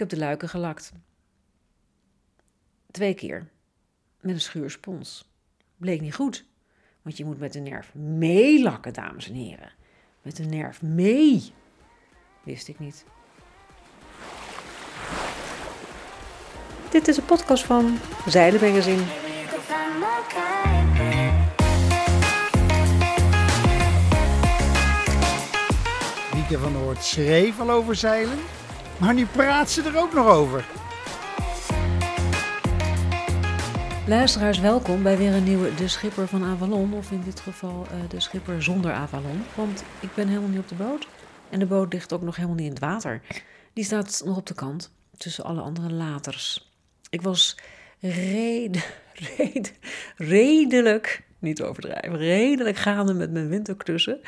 heb de luiken gelakt. Twee keer. Met een schuurspons. Bleek niet goed. Want je moet met de nerf meelakken, dames en heren. Met de nerf mee. Wist ik niet. Dit is een podcast van Zeilenmagazine. Wieke van Noord schreef al over zeilen, maar nu praat ze er ook nog over. Luisteraars, welkom bij weer een nieuwe De Schipper van Avalon. Of in dit geval uh, De Schipper zonder Avalon. Want ik ben helemaal niet op de boot. En de boot ligt ook nog helemaal niet in het water. Die staat nog op de kant, tussen alle andere laters. Ik was red, red, redelijk, niet overdrijven, redelijk gaande met mijn winterklussen.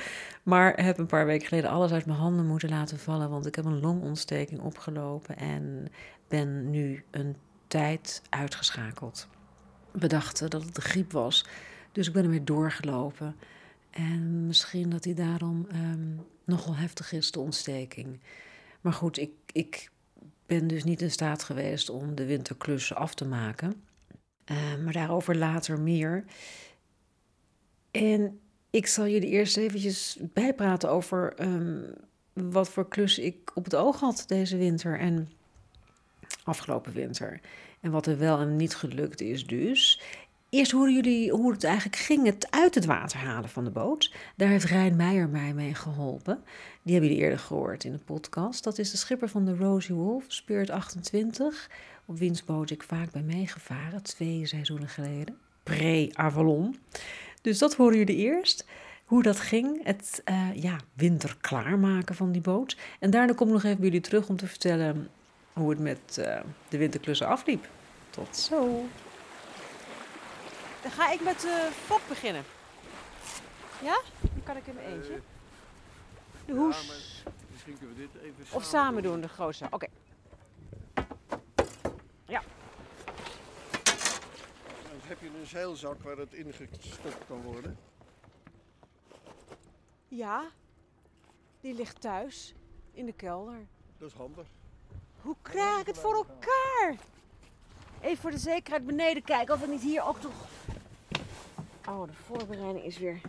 Maar heb een paar weken geleden alles uit mijn handen moeten laten vallen. Want ik heb een longontsteking opgelopen en ben nu een tijd uitgeschakeld. We dachten dat het de griep was, dus ik ben er weer doorgelopen. En misschien dat die daarom um, nogal heftig is, de ontsteking. Maar goed, ik, ik ben dus niet in staat geweest om de winterklussen af te maken. Uh, maar daarover later meer. En ik zal jullie eerst eventjes bijpraten over um, wat voor klus ik op het oog had deze winter en afgelopen winter. En wat er wel en niet gelukt is dus. Eerst horen jullie hoe het eigenlijk ging, het uit het water halen van de boot. Daar heeft Rijn Meijer mij mee geholpen. Die hebben jullie eerder gehoord in de podcast. Dat is de schipper van de Rosie Wolf, Spirit 28. Op wiens boot ik vaak ben meegevaren, twee seizoenen geleden. Pre-Avalon. Dus dat horen jullie eerst. Hoe dat ging, het uh, ja, winter klaarmaken van die boot. En daarna kom ik nog even bij jullie terug om te vertellen hoe het met uh, de winterklussen afliep. Tot zo. Dan ga ik met de uh, fok beginnen. Ja? Dan kan ik in mijn eentje. De hoes. Ja, misschien kunnen we dit even Of samen doen, de grootste. Oké. Okay. Ja. Heb je een zeilzak waar het ingestopt kan worden. Ja, die ligt thuis in de kelder. Dat is handig. Hoe krijg ik het voor elkaar? Even voor de zekerheid beneden kijken of het niet hier ook toch. Oh, de voorbereiding is weer.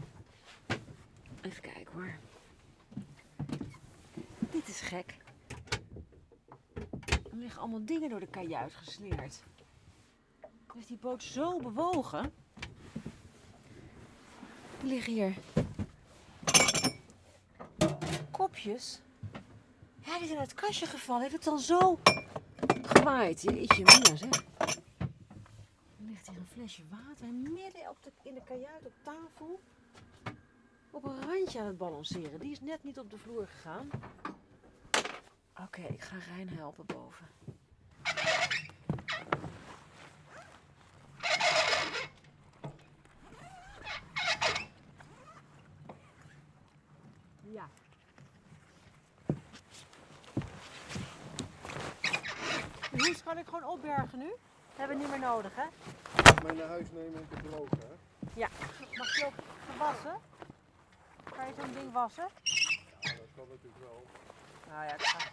Even kijken hoor. Dit is gek. Er liggen allemaal dingen door de kajuit gesleerd. Is die boot zo bewogen? Er liggen hier kopjes. Ja, die zijn uit het kastje gevallen. Heeft het dan zo gewaaid? Jeetje, mina zeg. Er ligt hier een flesje water midden op de, in de kajuit op tafel. Op een randje aan het balanceren. Die is net niet op de vloer gegaan. Oké, ik ga Rijn helpen boven. Ja. De hoes kan ik gewoon opbergen nu. Dat hebben we niet meer nodig, hè? Mee naar huis nemen en te drogen, hè? Ja. Mag je ook gewassen? Kan je zo'n ding wassen? Ja, dat kan natuurlijk wel. Nou ja, ik ga...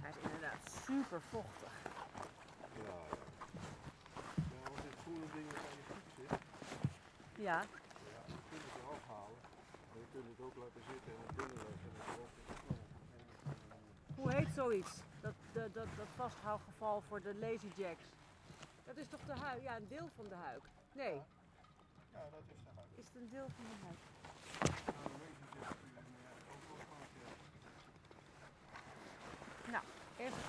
Hij is inderdaad super vochtig. Ja. Ja, als dit groene ding aan je voet zit, Ja. ja, je het eraf halen. En je kunt het ook laten zitten en het binnenleggen. Hoe heet zoiets? Dat, dat, dat, dat vasthoudgeval voor de lazy jacks. Dat is toch de huik? Ja, een deel van de huik. Nee, Ja, dat is de huid. is het een deel van de huik? Nou, de kun je ook wel. Nou, even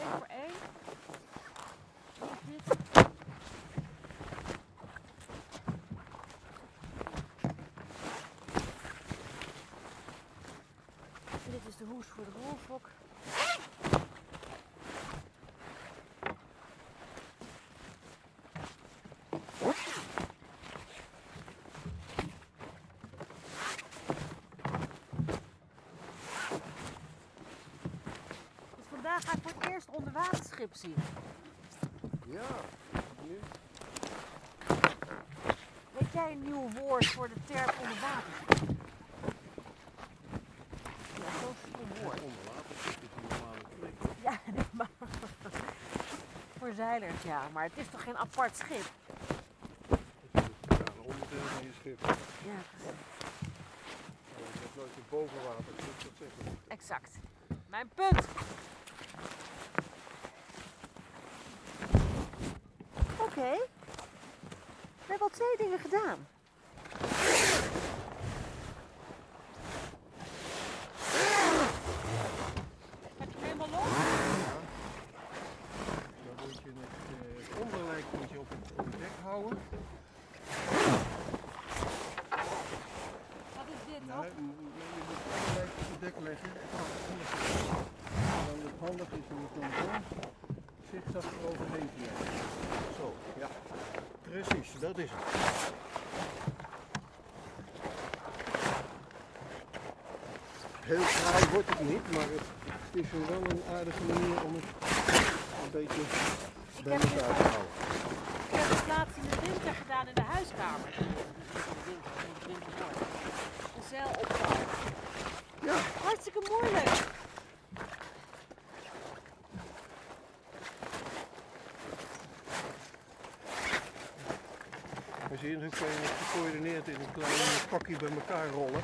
één voor één. vandaag ga ik voor het eerst onderwaterschip zien. Ja, nu. Weet jij een nieuw woord voor de term onderwaterschip? Ja, zo'n stom woord. Onderwaterschip is een normale plek. Ja, nee, maar... voor zeilers, ja. Maar het is toch geen apart schip? Schip. Ja, precies. Dat nooit boven water, dat zeggen. Exact. Mijn punt! Twee dingen gedaan. Heb je hem helemaal los? Dan moet je het eh, onderlijk moet je op het, op het dek houden. Wat is dit Nee, nog? m- nee, je moet het onderlijk op het dek leggen. en dan anders En dan het handig is om het dan zo zigzag eroverheen te leggen. Zo, ja. Precies, dat is het. Heel fraai wordt het niet, maar het, het is wel een aardige manier om het een beetje bij elkaar te houden. Ik heb het laatst in de winter gedaan in de huiskamer. In de winter, in de winter mooi. Een zeil opbouwen. Ja. Hartstikke moeilijk. Zo'n kan je het gecoördineerd in een klein pakje bij elkaar rollen.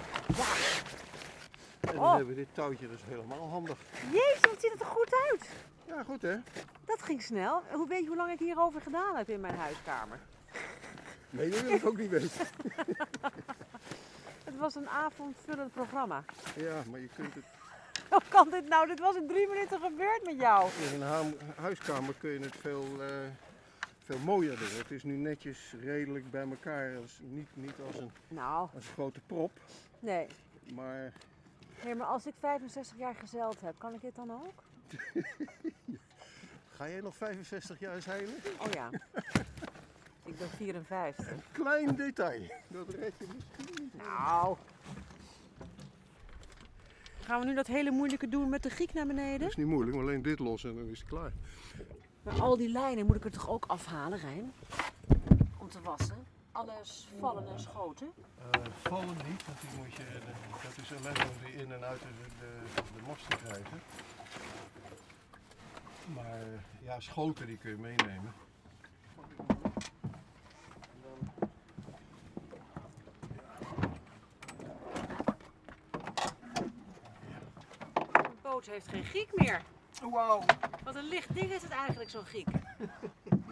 En dan Oh. hebben we dit touwtje dus helemaal handig. Jezus, wat ziet het er goed uit. Ja, goed hè? Dat ging snel. Hoe weet je hoe lang ik hierover gedaan heb in mijn huiskamer? Nee, dat wil ik ook niet weten. Het was een avondvullend programma. Ja, maar je kunt het Hoe kan dit nou? Dit was in drie minuten gebeurd met jou. in een huiskamer kun je het veel, eh, veel mooier doen. Het is nu netjes redelijk bij elkaar. Als, niet, niet als een, Nou, als een grote prop, nee. maar Nee, maar als ik 65 jaar gezeild heb, kan ik dit dan ook? ga jij nog 65 jaar zeilen? Oh ja. Ik ben 54. Klein detail. Dat red je misschien niet. Nou. Gaan we nu dat hele moeilijke doen met de giek naar Dat beneden? is niet moeilijk, maar alleen dit los en dan is het klaar. Maar al die lijnen moet ik er toch ook afhalen, Rijn? Om te wassen. Alles vallen en schoten. Eh, vallen niet, want die moet je, dat is alleen om die in en uit de, de, de mast te krijgen. Maar eh, ja, schoten die kun je meenemen. De boot heeft geen giek meer. Wauw! Wat een licht ding is het eigenlijk, zo'n giek.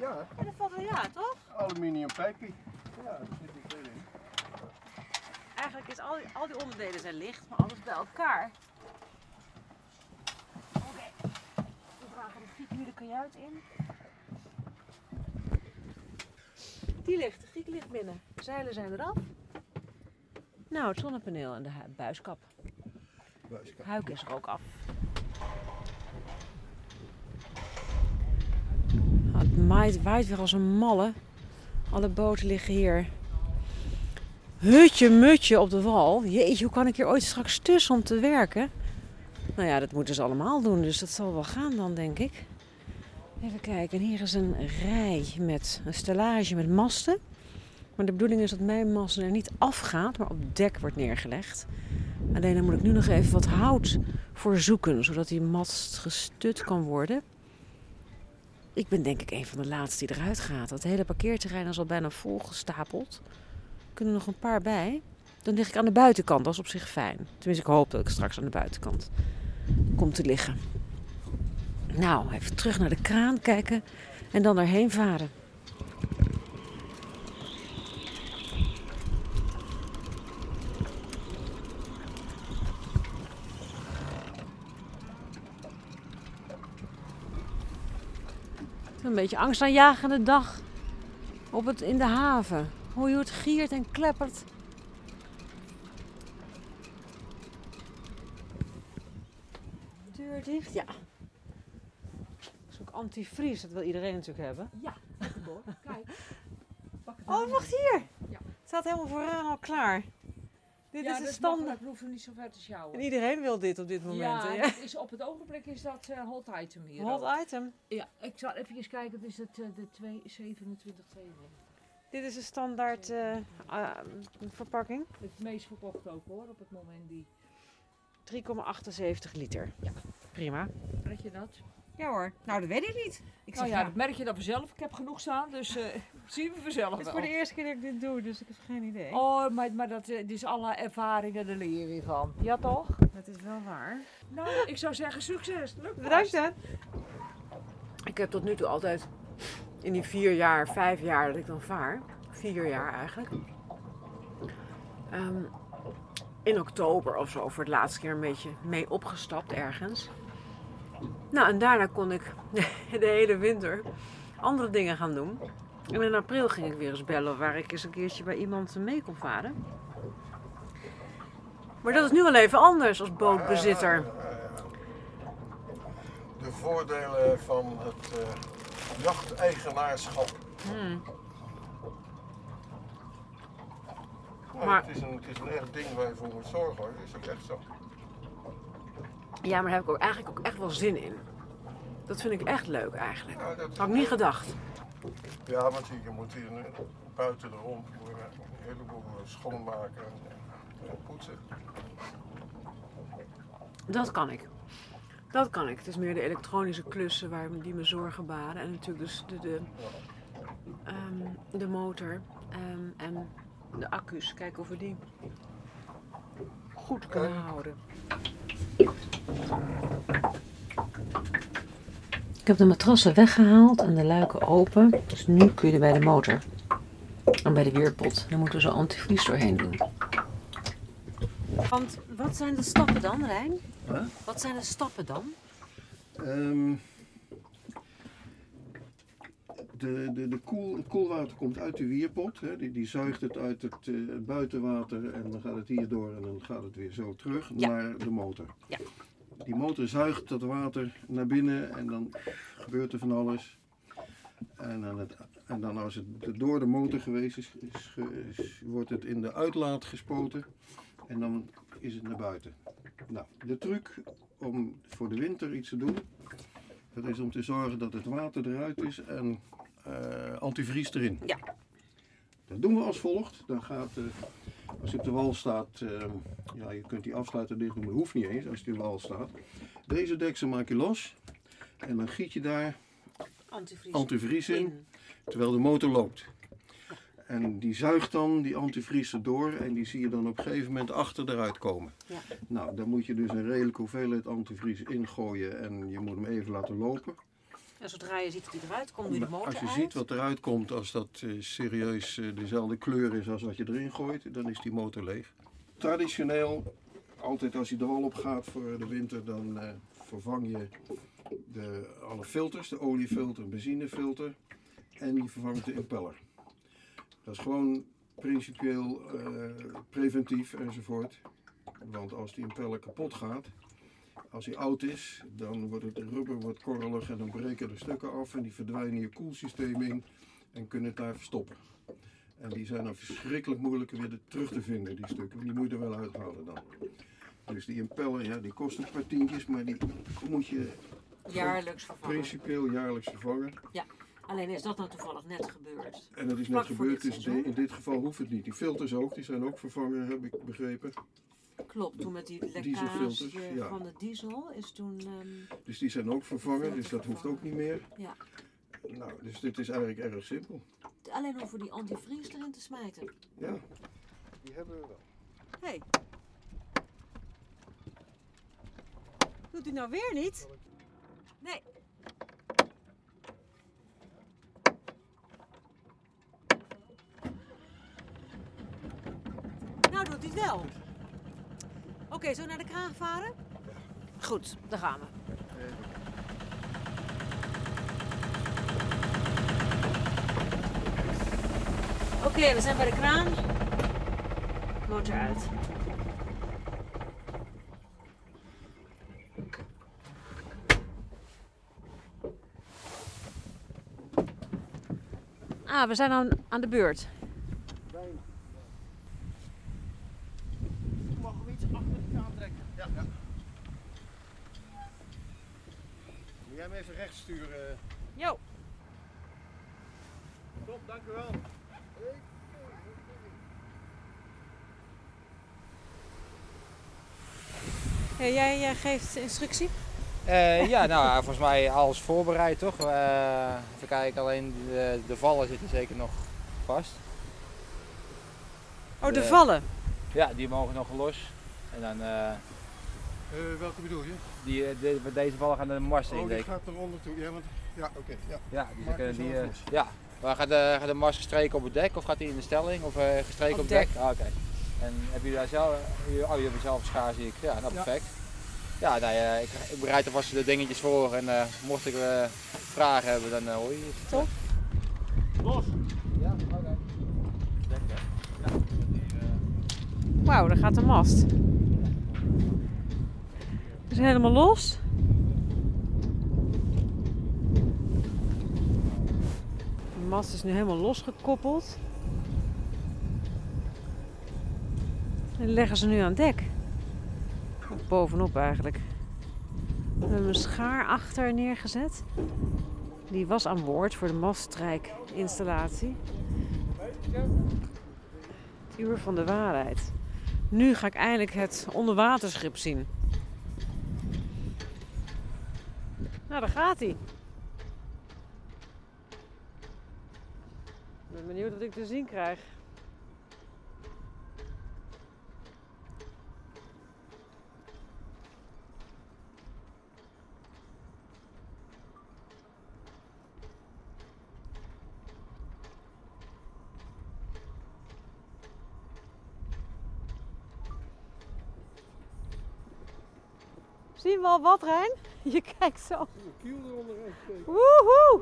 Ja, Ja, dat valt wel ja, toch? aluminium pijpje. Ja, daar zit ik weer in. Eigenlijk is al die, al die onderdelen zijn licht, maar alles bij elkaar. Oké, we dragen de giek nu de kajuit in. Die ligt, de giek ligt binnen. De zeilen zijn eraf. Nou, het zonnepaneel en de buiskap. Buiskap. Huik is er ook af. Het maait, waait weer als een malle. Alle boten liggen hier. Hutje mutje op de wal. Jeetje, hoe kan ik hier ooit straks tussen om te werken? Nou ja, dat moeten ze allemaal doen, dus dat zal wel gaan dan, denk ik. Even kijken, en hier is een rij met een stellage met masten. Maar de bedoeling is dat mijn mast er niet afgaat, maar op dek wordt neergelegd. Alleen dan moet ik nu nog even wat hout voor zoeken, zodat die mast gestut kan worden. Ik ben denk ik een van de laatste die eruit gaat. Het hele parkeerterrein is al bijna volgestapeld. Er kunnen nog een paar bij. Dan lig ik aan de buitenkant, dat is op zich fijn. Tenminste, ik hoop dat ik straks aan de buitenkant kom te liggen. Nou, even terug naar de kraan kijken en dan erheen varen. Een beetje angstaanjagende dag op het, in de haven. Hoor je hoe het giert en kleppert. Deur dicht, ja. Dat is ook antivries, dat wil iedereen natuurlijk hebben. Ja. Kijk. Pak het Oh, wacht hier! Ja. Het staat helemaal vooraan al klaar. Dit ja, is dat standaard. niet zo ver te sjouwen. En iedereen wil dit op dit moment. ja, dat is, op het ogenblik is dat eh, hot item hier. ook. Hot item. Ja, ik zal even kijken. Het is het, eh, de 2, 27, 92. Dit is een standaard eh, ah, verpakking. Het meest verkocht ook hoor, op het moment die. 3,78 liter. Ja. Prima. Weet je dat? Ja hoor. Nou, dat weet ik niet. Ik Nou ja, dat merk je dan vanzelf. Ik heb genoeg staan, dus eh, zien we vanzelf Het is voor de eerste keer dat ik dit doe, dus ik heb geen idee. Oh, maar, maar dat eh, is alle ervaringen, daar leer je weer van. Ja toch? Dat is wel waar. Nou, ik zou zeggen succes. Lukt Bedankt hè. Ik heb tot nu toe altijd in die vier jaar, vijf jaar dat ik dan vaar, vier jaar eigenlijk, ehm, in oktober of zo voor het laatste keer een beetje mee opgestapt ergens. Nou, en daarna kon ik de hele winter andere dingen gaan doen. En in april ging ik weer eens bellen waar ik eens een keertje bij iemand mee kon varen. Maar dat is nu wel even anders als bootbezitter. De voordelen van het eh, jachteigenaarschap. Hmm. Maar- het, is een, het is een echt ding waar je voor moet zorgen hoor. Dat is ook echt zo. Ja, maar daar heb ik ook eigenlijk ook echt wel zin in. Dat vind ik echt leuk eigenlijk. Dat Had ik niet gedacht. Ja, want je, moet hier nu buiten de eh, een heleboel schoonmaken en, en poetsen. Dat kan ik. Dat kan ik. Het is meer de elektronische klussen waar, die me zorgen baren. En natuurlijk dus de, de, ehm, de motor ehm, en de accu's. Kijken of we die goed kunnen houden. Ik heb de matrassen weggehaald en de luiken open. Dus nu kun je er bij de motor en bij de weerpot. Dan moeten we zo antivries doorheen doen. Want wat zijn de stappen dan, Rijn? Huh? Wat zijn de stappen dan? Ehm, de, de, de koel, het koelwater komt uit de wierpot. Hè. Die, die zuigt het uit het eh, buitenwater en dan gaat het hier door en dan gaat het weer zo terug Ja. naar de motor. Ja. Die motor zuigt dat water naar binnen en dan gebeurt er van alles. En dan, het, en dan als het door de motor geweest is, is- wordt het in de uitlaat gespoten en dan is het naar buiten. Nou, de truc om voor de winter iets te doen, dat is om te zorgen dat het water eruit is en eh, antivries erin. Ja. Dat doen we als volgt. Dan gaat, eh, als je op de wal staat, eh, ja, je kunt die afsluiten dicht doen, maar dat hoeft niet eens als je op de wal staat. Deze deksel maak je los en dan giet je daar Antivries. antivries in, terwijl de motor loopt. En die zuigt dan die antivries erdoor en die zie je dan op een gegeven moment achter eruit komen. Ja. Nou, dan moet je dus een redelijke hoeveelheid antivries ingooien en je moet hem even laten lopen. En zodra je ziet dat hij eruit komt, doe je de motor als je uit. ziet wat eruit komt, als dat eh, serieus eh, dezelfde kleur is als wat je erin gooit, dan is die motor leeg. Traditioneel, altijd als je de wal op gaat voor de winter, dan eh, vervang je de, alle filters, de oliefilter, benzinefilter en je vervangt de impeller. Dat is gewoon principieel preventief enzovoort. Want als die impeller kapot gaat, als hij oud is, dan wordt het rubber wordt korrelig en dan breken er stukken af en die verdwijnen je koelsysteem in en kunnen het daar verstoppen. En die zijn dan verschrikkelijk moeilijk weer terug te vinden, die stukken. Die moet je er wel uithalen dan. Dus die impeller, ja, die kost een paar tientjes, maar die moet je Jaarlijks vervangen. principieel jaarlijks vervangen. Alleen is dat nou toevallig net gebeurd. En dat is net gebeurd, dit dus de- in dit geval hoeft het niet. Die filters ook, die zijn ook vervangen, heb ik begrepen. Klopt, toen met die lekkage ja. van de diesel is toen... ehm, Dus die zijn ook vervangen, dus dat hoeft ook niet meer. Ja. Nou, dus dit is eigenlijk erg simpel. alleen hoeven die antivries erin te smijten. Ja, die hebben we wel. Hey. Doet hij nou weer niet? Nee. Nou doet hij het wel. Oké, zo naar de kraan varen? Goed, daar gaan we. Oké, we zijn bij de kraan. Motor uit. Ah, we zijn aan, aan de beurt. Mag hem iets achter de kraan trekken? Ja, ja. Moet jij hem even recht sturen? Jo. Top, dank u wel. Ja, jij, jij geeft instructie? Eh, ja, nou, ja, volgens mij alles voorbereid, toch? Eh, even kijken, alleen de, de vallen zitten zeker nog vast. Oh, de De- vallen. Ja, die mogen nog los. En dan, eh, Eh, welke bedoel je? die, eh, de, deze vallen gaan de mast in, Oh, die denk ik. gaat eronder toe. Ja, want, ja oké. ja. Ja, die, Maak kunnen die eh, ja. Maar gaat de, gaat de mast gestreken op het dek of gaat die in de stelling of eh, gestreken Op op, het dek? Ah, oké. En heb je daar zelf, oh je hebt zelf een schaar zie ik. Ja, nou perfect. Ja, nou, ja, ik, ik bereid alvast de dingetjes voor en eh, mocht ik vragen hebben, dan eh, hoor je het. Top. Los! Ja, oké. Dek, hè. Ja. Die, eh, Wauw, daar gaat de mast. Is helemaal los. De mast is nu helemaal losgekoppeld. En leggen ze nu aan dek. Bovenop eigenlijk. We hebben een schaar achter neergezet. Die was aan boord voor de maststrijkinstallatie. Het uur van de waarheid. Nu ga ik eindelijk het onderwaterschip zien. Nou, daar gaat hij. Ik ben benieuwd wat ik te zien krijg. Zien we al wat, Rijn? Je kijkt zo. Kiel eronder. Woehoe!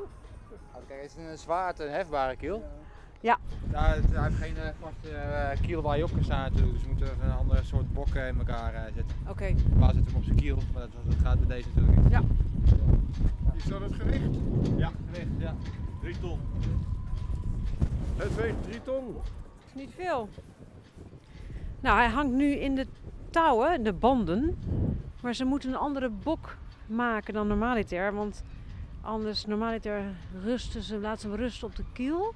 Kijk, het is een zwaard, een hefbare kiel. Ja. Ja, het, hij heeft geen eh, vaste eh, kiel waar je op kan staan natuurlijk, dus we moeten even een andere soort bokken in elkaar eh, zetten. Oké. Normaal zetten we hem op zijn kiel, maar dat, dat gaat bij deze natuurlijk niet. Ja. Is dat het gewicht? Ja, gewicht, ja. 3 ton. Het weegt 3 ton. is niet veel. Nou, hij hangt nu in de touwen, de banden. Maar ze moeten een andere bok maken dan normaliter. Want anders, normaliter rusten ze, laten ze rusten op de kiel.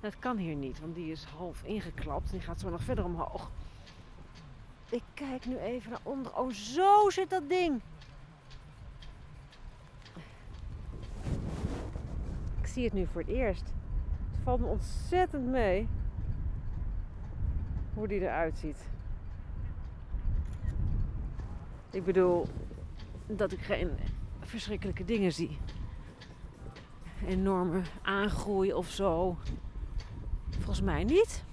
Dat kan hier niet, want die is half ingeklapt. Die gaat zo nog verder omhoog. Ik kijk nu even naar onder. Oh, zo zit dat ding. Ik zie het nu voor het eerst. Het valt me ontzettend mee hoe die eruit ziet. Ik bedoel dat ik geen verschrikkelijke dingen zie. Enorme aangroei of zo. Volgens mij niet.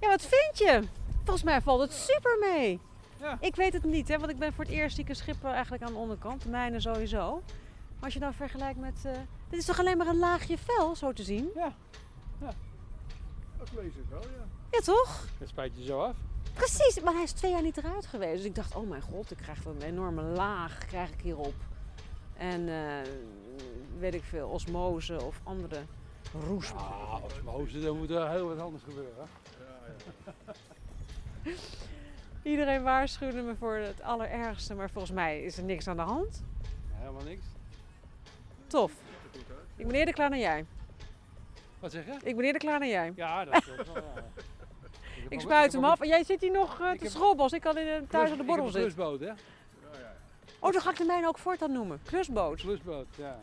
Ja, wat vind je? Volgens mij valt het super mee. Ja. Ik weet het niet, hè, want ik ben voor het eerst zie ik een schip eigenlijk aan de onderkant. De mijne sowieso. Maar als je nou vergelijkt met... eh, dit is toch alleen maar een laagje vel, zo te zien? Dat lees ik wel, ja. Ja, toch? Het spijt je zo af. Precies, maar hij is twee jaar niet eruit geweest. Dus ik dacht, oh mijn god, ik krijg een enorme laag krijg ik hierop. En eh, weet ik veel, osmose of andere roes. Ah, osmose, dan moet er heel wat anders gebeuren. Iedereen waarschuwde me voor het allerergste, maar volgens mij is er niks aan de hand. Helemaal niks. Tof. Ik ben eerder klaar dan jij. Wat zeg je? Ik ben eerder klaar dan jij. Ja, dat is wel. ja. Ik spuit hem af. En jij zit hier nog eh, te schrobben als ik al in, eh, thuis klus- op de borrel zit. klusboot, hè? Oh, dan ga ik de mijne ook voortaan noemen. Klusboot. Klusboot, ja.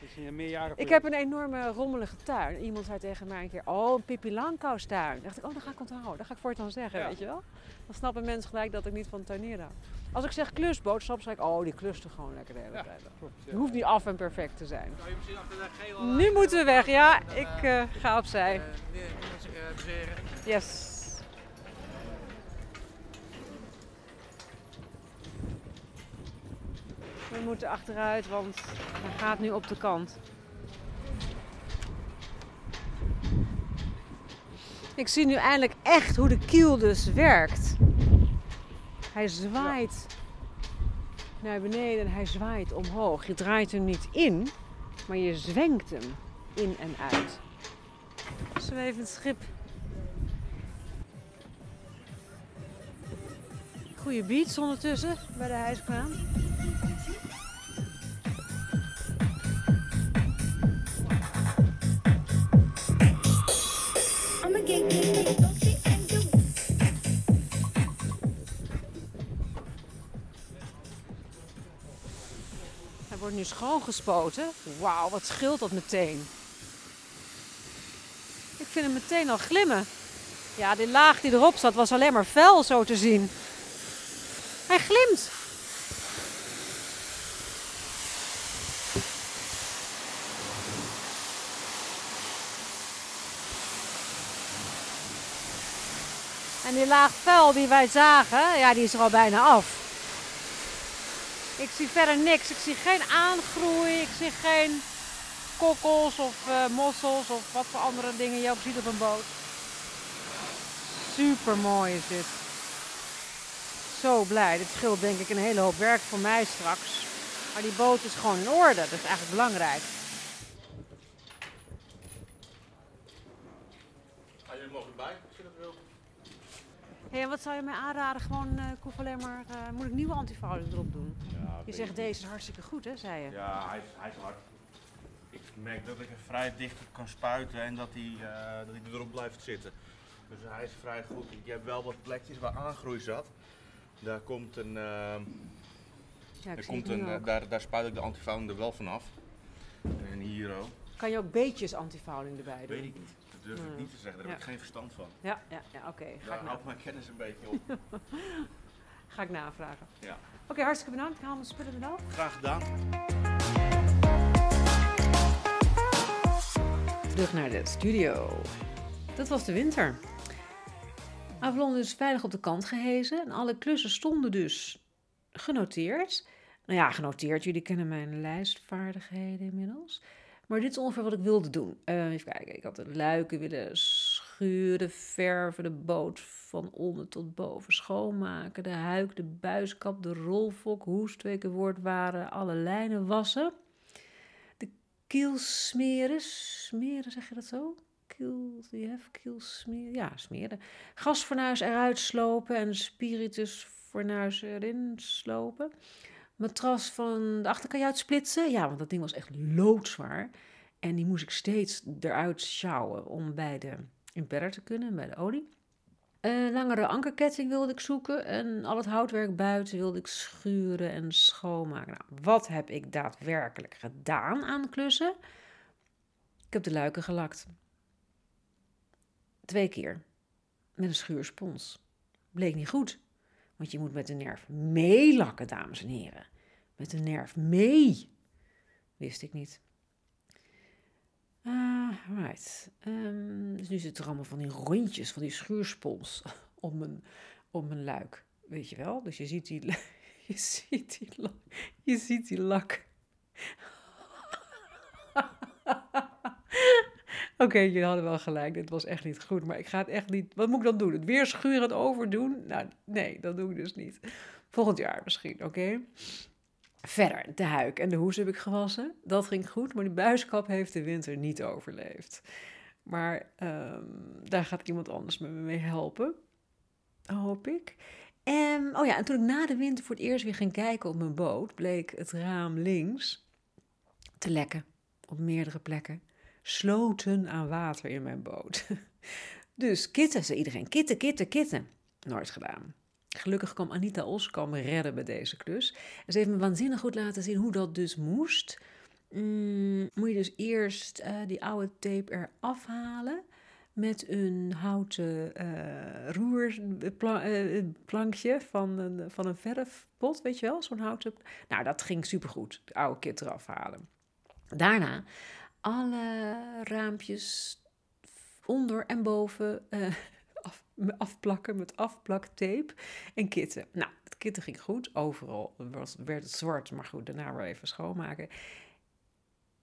Is een Ik heb een enorme rommelige tuin. Iemand zei tegen mij een keer, oh, een Pippi Langkous tuin. Dan dacht ik, oh, dat ga ik onthouden. Dat ga ik voortaan zeggen, Ja. weet je wel. Dan snappen mensen gelijk dat ik niet van tuinieren hou. Als ik zeg klusboot, snap ze gelijk, oh, die klust er gewoon lekker de hele Ja. tijd. Het hoeft niet af en perfect te zijn. Zou je misschien achter de gele... Nu moeten we weg, ja. Ik eh, ga opzij. bezeren. Yes. We moeten achteruit, want hij gaat nu op de kant. Ik zie nu eindelijk echt hoe de kiel dus werkt. Hij zwaait naar beneden en hij zwaait omhoog. Je draait hem niet in, maar je zwenkt hem in en uit. Zwevend schip. Goede beats ondertussen bij de hijskraan. Wordt nu schoongespoten. Wauw, wat scheelt dat meteen. Ik vind hem meteen al glimmen. Ja, die laag die erop zat was alleen maar vuil zo te zien. Hij glimt. En die laag vuil die wij zagen, ja, die is er al bijna af. Ik zie verder niks. Ik zie geen aangroei. Ik zie geen kokkels of eh, mossels of wat voor andere dingen je ook ziet op een boot. Super mooi is dit. Zo blij. Dit scheelt denk ik een hele hoop werk voor mij straks. Maar die boot is gewoon in orde. Dat is eigenlijk belangrijk. Ga jullie mogen bij, en wat zou je mij aanraden? Gewoon, hoef alleen maar, eh, moet ik nieuwe antifouling erop doen? Ja, Je zegt deze is hartstikke goed, hè, zei je? Ja, hij is, hij is hard. Ik merk dat ik er vrij dicht op kan spuiten en dat hij, eh, dat hij erop blijft zitten. Dus hij is vrij goed. Je hebt wel wat plekjes waar aangroei zat. Daar komt een, Ja, daar, komt een daar, daar spuit ik de antifouling er wel vanaf. En hier ook. Kan je ook beetjes antifouling erbij doen? Weet ik niet. Durf ik niet te zeggen. Daar heb ik geen verstand van. Ja, ja, ja oké. Ga, Daar ik na- houdt mijn kennis een beetje op. ga ik navragen. Ja. Oké, hartstikke bedankt. Ik haal mijn spullen eraf. Graag gedaan. Terug naar de studio. Dat was de winter. Avalon is veilig op de kant gehezen en alle klussen stonden dus genoteerd. Nou ja, genoteerd. Jullie kennen mijn lijstvaardigheden inmiddels. Maar dit is ongeveer wat ik wilde doen. Eh, even kijken. Ik had de luiken willen schuren, verven, de boot van onder tot boven schoonmaken. De huik, de buiskap, de rolfok, hoest, twee keer woord waren, alle lijnen wassen. De kiel smeren. Smeren, zeg je dat zo? Kiel, die hef, kiel smeren. Ja, smeren. Gasfornuis eruit slopen en spiritusfornuis erin slopen. Matras van de achterkajuit splitsen. Ja, want dat ding was echt loodzwaar. En die moest ik steeds eruit sjouwen om bij de impeller te kunnen, bij de olie. Een langere ankerketting wilde ik zoeken en al het houtwerk buiten wilde ik schuren en schoonmaken. Nou, wat heb ik daadwerkelijk gedaan aan klussen? Ik heb de luiken gelakt. Twee keer. Met een schuurspons. Bleek niet goed. Want je moet met de nerf meelakken, dames en heren. Met de nerf mee. Wist ik niet. Ah, right. Ehm, dus nu zitten er allemaal van die rondjes, van die schuurspons op mijn, op mijn luik. Weet je wel? Dus je ziet die, je ziet die, je ziet die lak. Oké, jullie hadden wel gelijk. Dit was echt niet goed. Maar ik ga het echt niet. Wat moet ik dan doen? Het weer schuren en overdoen? Nou, nee, dat doe ik dus niet. Volgend jaar misschien, oké? Verder, de huik en de hoes heb ik gewassen. Dat ging goed, maar die buiskap heeft de winter niet overleefd. Maar ehm, daar gaat iemand anders me mee helpen. Hoop ik. En, oh ja, en toen ik na de winter voor het eerst weer ging kijken op mijn boot, bleek het raam links te lekken op meerdere plekken. Sloten aan water in mijn boot. Dus kitten, zei iedereen. Kitten, kitten, kitten. Nooit gedaan. Gelukkig kwam Anita Oskam redden bij deze klus. Ze heeft me waanzinnig goed laten zien hoe dat dus moest. Mm, moet je dus eerst eh, die oude tape eraf halen met een houten eh roerplankje van een, van een verfpot, weet je wel? Zo'n houten... Nou, dat ging supergoed, de oude kit eraf halen. Daarna alle raampjes onder en boven eh, af, afplakken met afplaktape en kitten. Nou, het kitten ging goed. Overal was, werd het zwart, maar goed, daarna weer even schoonmaken.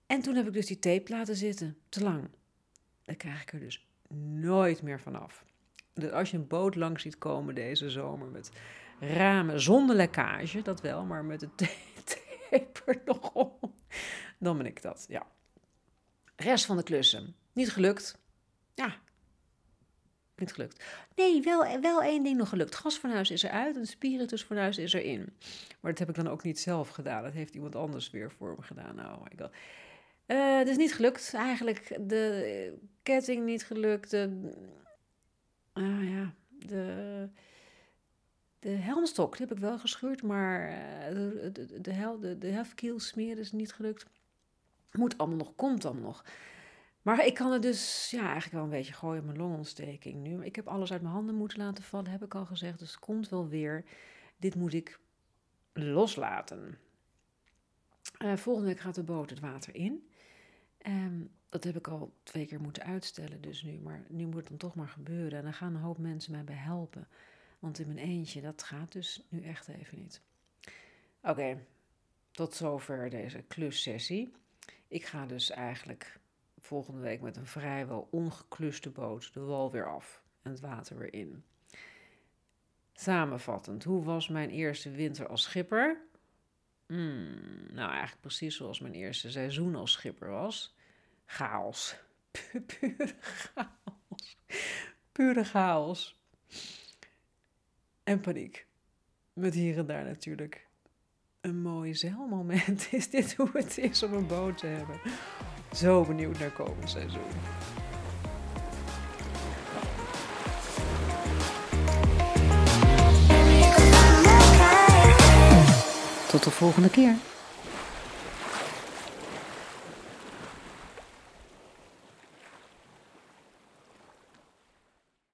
En toen heb ik dus die tape laten zitten, te lang. Dan krijg ik er dus nooit meer vanaf. Dus als je een boot langs ziet komen deze zomer met ramen zonder lekkage, dat wel, maar met de tape er nog om, dan ben ik dat, ja. Rest van de klussen. Niet gelukt. Ja. Niet gelukt. Nee, wel, wel één ding nog gelukt. Gasfornuis is eruit en spiritusfornuis is erin. Maar dat heb ik dan ook niet zelf gedaan. Dat heeft iemand anders weer voor me gedaan. Oh my god. Eh, het is niet gelukt. Eigenlijk de ketting niet gelukt. De, ah ja, de De helmstok die heb ik wel geschuurd, maar eh, de, de, de, de, de smeren is niet gelukt. Moet allemaal nog, komt allemaal nog. Maar ik kan het dus ja, eigenlijk wel een beetje gooien mijn longontsteking nu. Ik heb alles uit mijn handen moeten laten vallen, heb ik al gezegd. Dus het komt wel weer. Dit moet ik loslaten. Eh, volgende week gaat de boot het water in. Ehm, dat heb ik al twee keer moeten uitstellen dus nu. Maar nu moet het dan toch maar gebeuren. En dan gaan een hoop mensen mij bij helpen. Want in mijn eentje, dat gaat dus nu echt even niet. Oké, tot zover deze klussessie. Ik ga dus eigenlijk volgende week met een vrijwel ongekluste boot de wal weer af en het water weer in. Samenvattend, hoe was mijn eerste winter als schipper? Hmm, nou, eigenlijk precies zoals mijn eerste seizoen als schipper was. Chaos. Pu- Pure chaos. Pure chaos. En paniek. Met hier en daar natuurlijk een mooi zeilmoment. Is dit hoe het is om een boot te hebben? Zo benieuwd naar komend seizoen. Tot de volgende keer.